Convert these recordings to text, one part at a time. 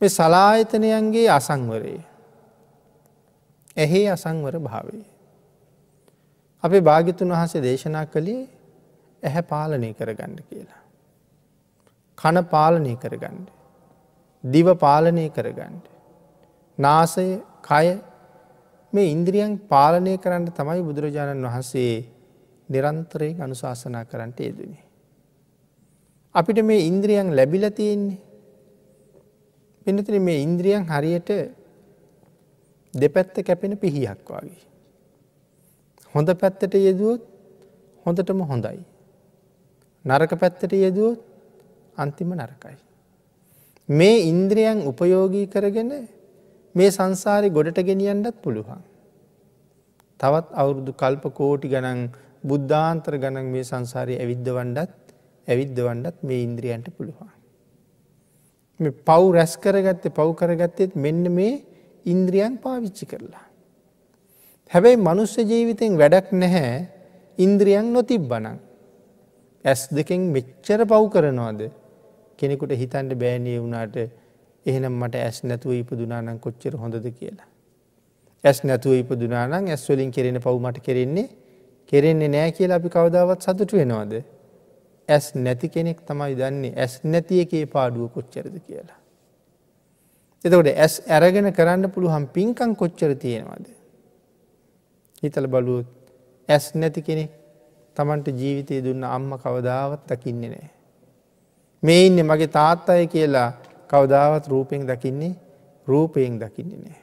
මේ සලායතනයන්ගේ අසංවරයේ. ඇහේ අසංවර භාවේ. අපේ භාගිතුන් වහසේ දේශනා කළේ ඇහැ පාලනය කරගන්න කියලා. කන පාලනය කරගන්න. දිව පාලනය කරගන්න. නාසය කය මේ ඉන්ද්‍රියන් පාලනය කරන්න තමයි බුදුරජාණන් වහන්සේ නිරන්තරයෙන් අනුශාසනා කරන්නට යෙදනේ. අපිට මේ ඉන්ද්‍රියන් ලැබිල තියෙන්නේ. පිනතින මේ ඉන්ද්‍රියන් හරියට දෙපැත්ත කැපෙන පිහියක් වගේ. හොඳ පැත්තට යෙදුවොත් හොඳටම හොඳයි. නරක පැත්තට යෙදුවොත් අන්තිම නරකයි. මේ ඉන්ද්‍රියන් උපයෝගී කරගෙන මේ සංසාරි ගොඩට ගෙනියන්නත් පුළුවන්. තවත් අවුරුදු කල්ප කෝටි ගණන් බුද්ධාන්තර ගණන් මේ සංසාරය ඇවිද්ධ වන්ඩත් ඇවිද්ධ වන්ඩත් මේ ඉන්ද්‍රියන්ට පුළුවන්. පව් රැස් කරගත්තේ පව් කරගත්තෙත් මෙන්න මේ ඉන්ද්‍රියන් පාවිච්චි කරලා. හැබැයි මනුස්්‍ය ජීවිතෙන් වැඩක් නැහැ ඉන්ද්‍රියන් නොතිබ්බනං. ඇස් දෙකෙන් මෙච්චර පව් කරනවාද කෙනෙකුට හිතන්ට බෑනය වුණාට එහෙනම් මට ඇස් නැතුව ඉපදුනානං කොච්චර හොඳද කියලා. ඇස් නැතුව ඉපදුනානං ඇස්වලින් කෙරෙන පව්මට කෙරෙන්නේ කෙරෙන්නේ නෑ කියලා අපි කවදාවත් සතුට වෙනවාද. ඇස් නැති කෙනෙක් තමයි දන්නේ ඇස් නැති එකේ පාඩුව කොච්චරද කියලා. එතකොට ඇස් ඇරගෙන කරන්න පුළුවන් පින්කං කොච්චර තියෙනවාද. හිතල බලුවත් ඇස් නැති කෙනෙක් තමන්ට ජීවිතය දුන්න අම්ම කවදාවත් දකින්නේ නෑ. මේ ඉන්න මගේ තාත්තාය කියලා කවදාවත් රූපයෙන් දකින්නේ රූපයෙන් දකින්නේ නෑ.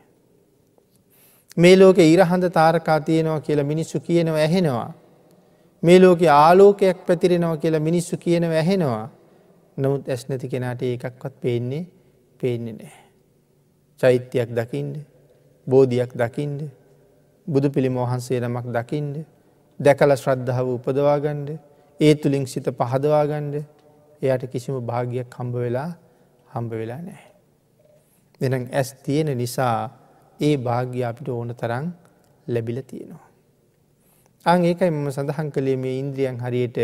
මේ ලෝක ඉරහඳ තාරකා තියෙනවා කියලා මිනිස්සු කියනව ඇහෙනවා. මේ ලෝක ආලෝකයක් පැතිරෙනවා කියලා මිනිස්සු කියනව ඇහෙනවා. නමුත් ඇස් නැති කෙනාට ඒකක්වත් පේන්නේ පේන්නේ නෑ. චෛත්‍යයක් දකිින්ඩ බෝධයක් දකිින්ඩ බුදු පිළිම වහන්සේ නමක් දකිින්ඩ දැකල ශ්‍රද්ධාව උපදවාගණ්ඩ ඒ තුළින් සිත පහදවාගණ්ඩ එයට කිසිම භාගයක් හම්බ වෙලා හම්බ වෙලා නෑ. දෙනම් ඇස් තියෙන නිසා ඒ භාග්‍ය අපිට ඕන තරං ලැබිල තියෙනවා. අං ඒකයි මම සඳහන් කළේ මේ ඉන්ද්‍රියන් හරියට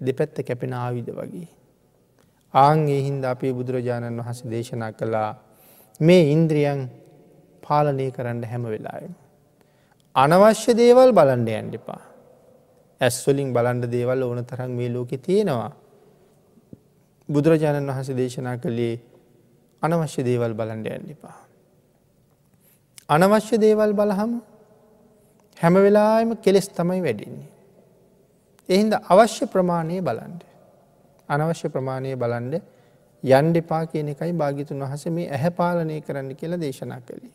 දෙපැත්ත කැපෙන ආවිද වගේ. ආං ඒ හින්ද අපේ බුදුරජාණන් වහස දේශනා කළා මේ ඉන්ද්‍රියන් පාලනය කරන්න හැම වෙලායම. අනවශ්‍ය දේවල් බලන්ඩ යන්ඩිපා. ඇස්වලින් බලන්ඩ දේවල් ඕන තරම් මේ ලෝකෙ තියෙනවා. බුදුරජාණන් වහස දේශනා කළේ අනවශ්‍ය දේවල් බලන්ඩ යන්ඩිපා. අනවශ්‍ය දේවල් බලහම හැම වෙලාම කෙලෙස් තමයි වැඩින්නේ. එහින්ද අවශ්‍ය ප්‍රමාණය බලන්ඩ. අනවශ්‍ය ප්‍රමාණය බලන්ඩ යන්ඩිපා කියන එකයි භාගිතුන් වහස මේ ඇහැ පාලනය කරන්න කියලා දේශනා කළේ.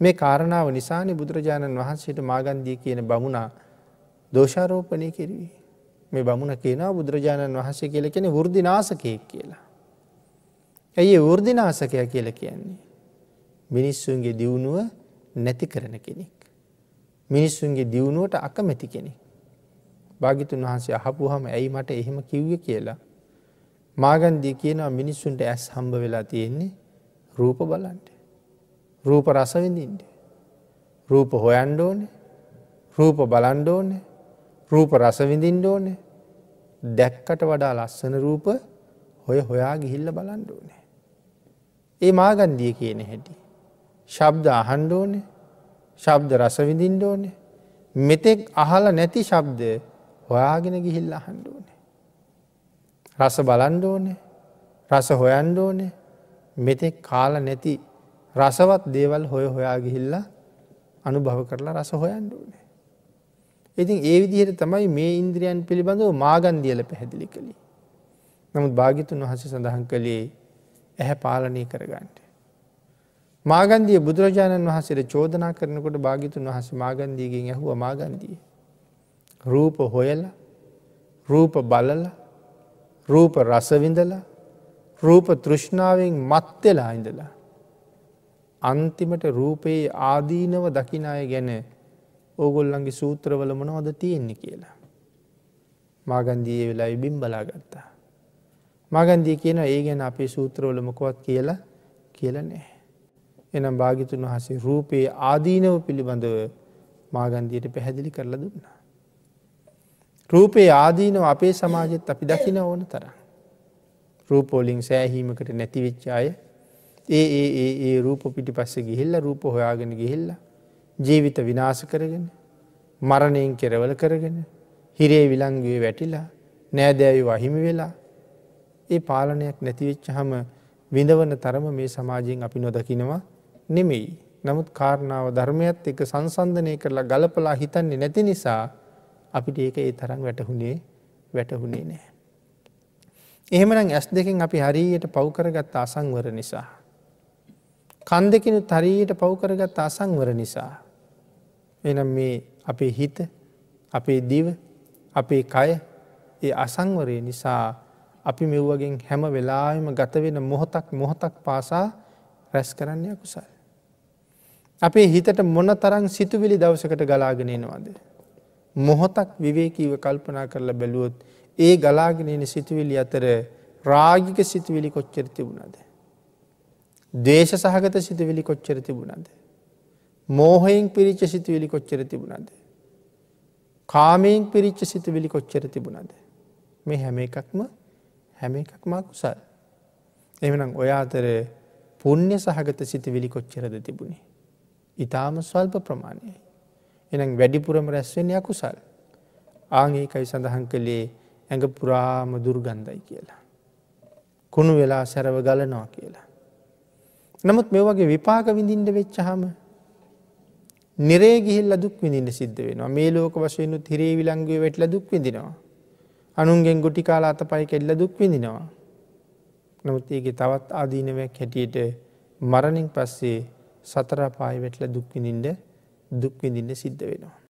මේ කාරණාව නිසානි බුදුරජාණන් වහන්සේට මාගන්දිය කියන බමුණා දෝෂාරෝපනය කෙරවී. මේ බමුණ කියනවා බුදුරජාණන් වහන්සේ කියල කෙන වෘදිනාසකයෙක් කියලා. ඇයි වෘදිනාසකය කියල කියන්නේ. මිනිස්සුන්ගේ දියුණුව නැති කරන කෙනෙක්. මිනිස්සුන්ගේ දියුණුවට අකමැති කෙනෙක්. භාගිතුන් වහන්සේ අහපු හම ඇයි මට එහෙම කිව්ව කියලා. මාගන්දී කියනවා මිනිස්සුන්ට ඇස් හම්බ වෙලා තියෙන්නේ රූප බලන්ට. රූප රසවිඳින්ට. රූප හොයන්ඩ ඕනේ රූප බලන්ඩ ඕනේ රූප රසවිඳින්ඩ ඕනේ දැක්කට වඩා ලස්සන රූප හොය හොයා ගිහිල්ල බලන්ඩ ඕනේ. ඒ මාගන්දිය කියන හැටි. ශබ්ද අහන්ඩ ඕනේ ශබ්ද රසවිඳින්ඩ ඕනේ මෙතෙක් අහල නැති ශබ්දය හොයාගෙන ගිහිල්ල අහන්ඩ ඕනේ. රස බලන්ඩ ඕනේ රස හොයන්ඩ ඕනේ මෙතෙක් කාල නැති රසවත් දේවල් හොය හොයා ගිහිල්ලා අනුභව කරලා රස හොයන්ඩ ඕනේ. ඉතින් ඒ විදිහයට තමයි මේ ඉන්ද්‍රියන් පිළිබඳව මාගන්දියල පැහැදිලි කළේ. නමුත් භාගිතුන් වහස සඳහන් කළේ ඇහැ පාලනය කරගන්නට. මාගන්දිය බුදුරජාණන් වහසට චෝදනා කරනකොට භාගිතුන් වහස මාගන්දීගෙන් ඇහුව මාගන්දිය. රූප හොයල රූප බලල රූප රසවිඳලා රූප තෘෂ්ණාවෙන් මත්වෙලා ඉඳලා. අන්තිමට රූපයේ ආදීනව දකිනාය ගැන ඕගොල්ලන්ගේ සූත්‍රවල මොනවද තියෙන්නේ කියලා. මාගන්දිය වෙලා ඉබිම් බලා ගත්තා. මගන්දිය කියන ඒ ගැන අපේ සූත්‍රවල මොකොවත් කියලා කියල නෑ. එනම් භාගිතුන් වහසේ රූපයේ ආදීනව පිළිබඳව මාගන්දියට පැහැදිලි කරලා දුන්නා. රූපයේ ආදීනව අපේ සමාජෙත් අපි දකින ඕන තර. රූපෝලිං සෑහීමකට නැතිවිච්චාය ඒ ඒ ඒ ඒ රූප පිටි පස්ස ගිහිල්ල රූප හොයාගෙන ගිහිල්ල ජීවිත විනාස කරගෙන මරණයෙන් කෙරවල කරගෙන හිරේ විලංගුවේ වැටිලා නෑදෑවි වහිමි වෙලා ඒ පාලනයක් නැතිවෙච්ච හම විඳවන තරම මේ සමාජයෙන් අපි නොදකිනවා නෙමෙයි. නමුත් කාරණාව ධර්මයත් එක සංසන්ධනය කරලා ගලපලා හිතන්නේ නැති නිසා අපිට ඒක ඒ තරම් වැටහුණේ වැටහුණේ නෑ. එහෙමනම් ඇස් දෙකින් අපි හරියට පව්කරගත් අසංවර නිසා. කන් දෙකිනු තරීයට පව්කරගත් අසංවර නිසා. එනම් මේ අපේ හිත අපේ දිව අපේ කය ඒ අසංවරය නිසා අපි මෙව්වගෙන් හැම වෙලාම ගත වෙන මොහොතක් මොහොතක් පාසා රැස් කරන්නේ අකුසල්. අපේ හිතට මොන තරං සිතුවිලි දවසකට ගලාගෙනනවාද. මොහොතක් විවේකීව කල්පනා කරලා බැලුවොත් ඒ ගලාගෙනන සිතුවිලි අතර රාගික සිතුවිලි කොච්චර තිබුණද. දේශ සහගත සිතුවිලි කොච්චර තිබුණද. මෝහයෙන් පිරිච්ච සිතුවිලි කොච්චර තිබුණද. කාමයෙන් පිරිච්ච සිතුවිලි කොච්චර තිබුණද. මේ හැම එකක්ම හැම එකක්ම කුසල්. එමනම් ඔය අතර පුුණ්්‍ය සහගත සිතිවිලි කොච්චරද තිබුණේ. ඉතාම ස්වල්ප ප්‍රමාණයයි. එනම් වැඩිපුරම රැස්වෙන් යකුසල්. ආංඒකයි සඳහන් කළේ ඇඟ පුරාම දුර්ගන්ධයි කියලා. කුණු වෙලා සැරව ගලනවා කියලා. නමුත් මේ වගේ විපාක විඳින්ට වෙච්චහම නිරේ ගිහිල්ල දුක් විඳින්න සිද්ධ වෙනවා මේ ලෝක වශයෙන්ු තිරේ විලංගුවේ වෙටල දුක් විඳිනවා. අනුන්ගෙන් ගොටි කාලා අත පයි කෙල්ල දුක් විඳිනවා. නමුත් ඒගේ තවත් ආදීනවයක් හැටියට මරණින් පස්සේ සතරපාය වෙටල දුක්විඳින්ට දුක්විඳින්න සිද්ධ වෙනවා.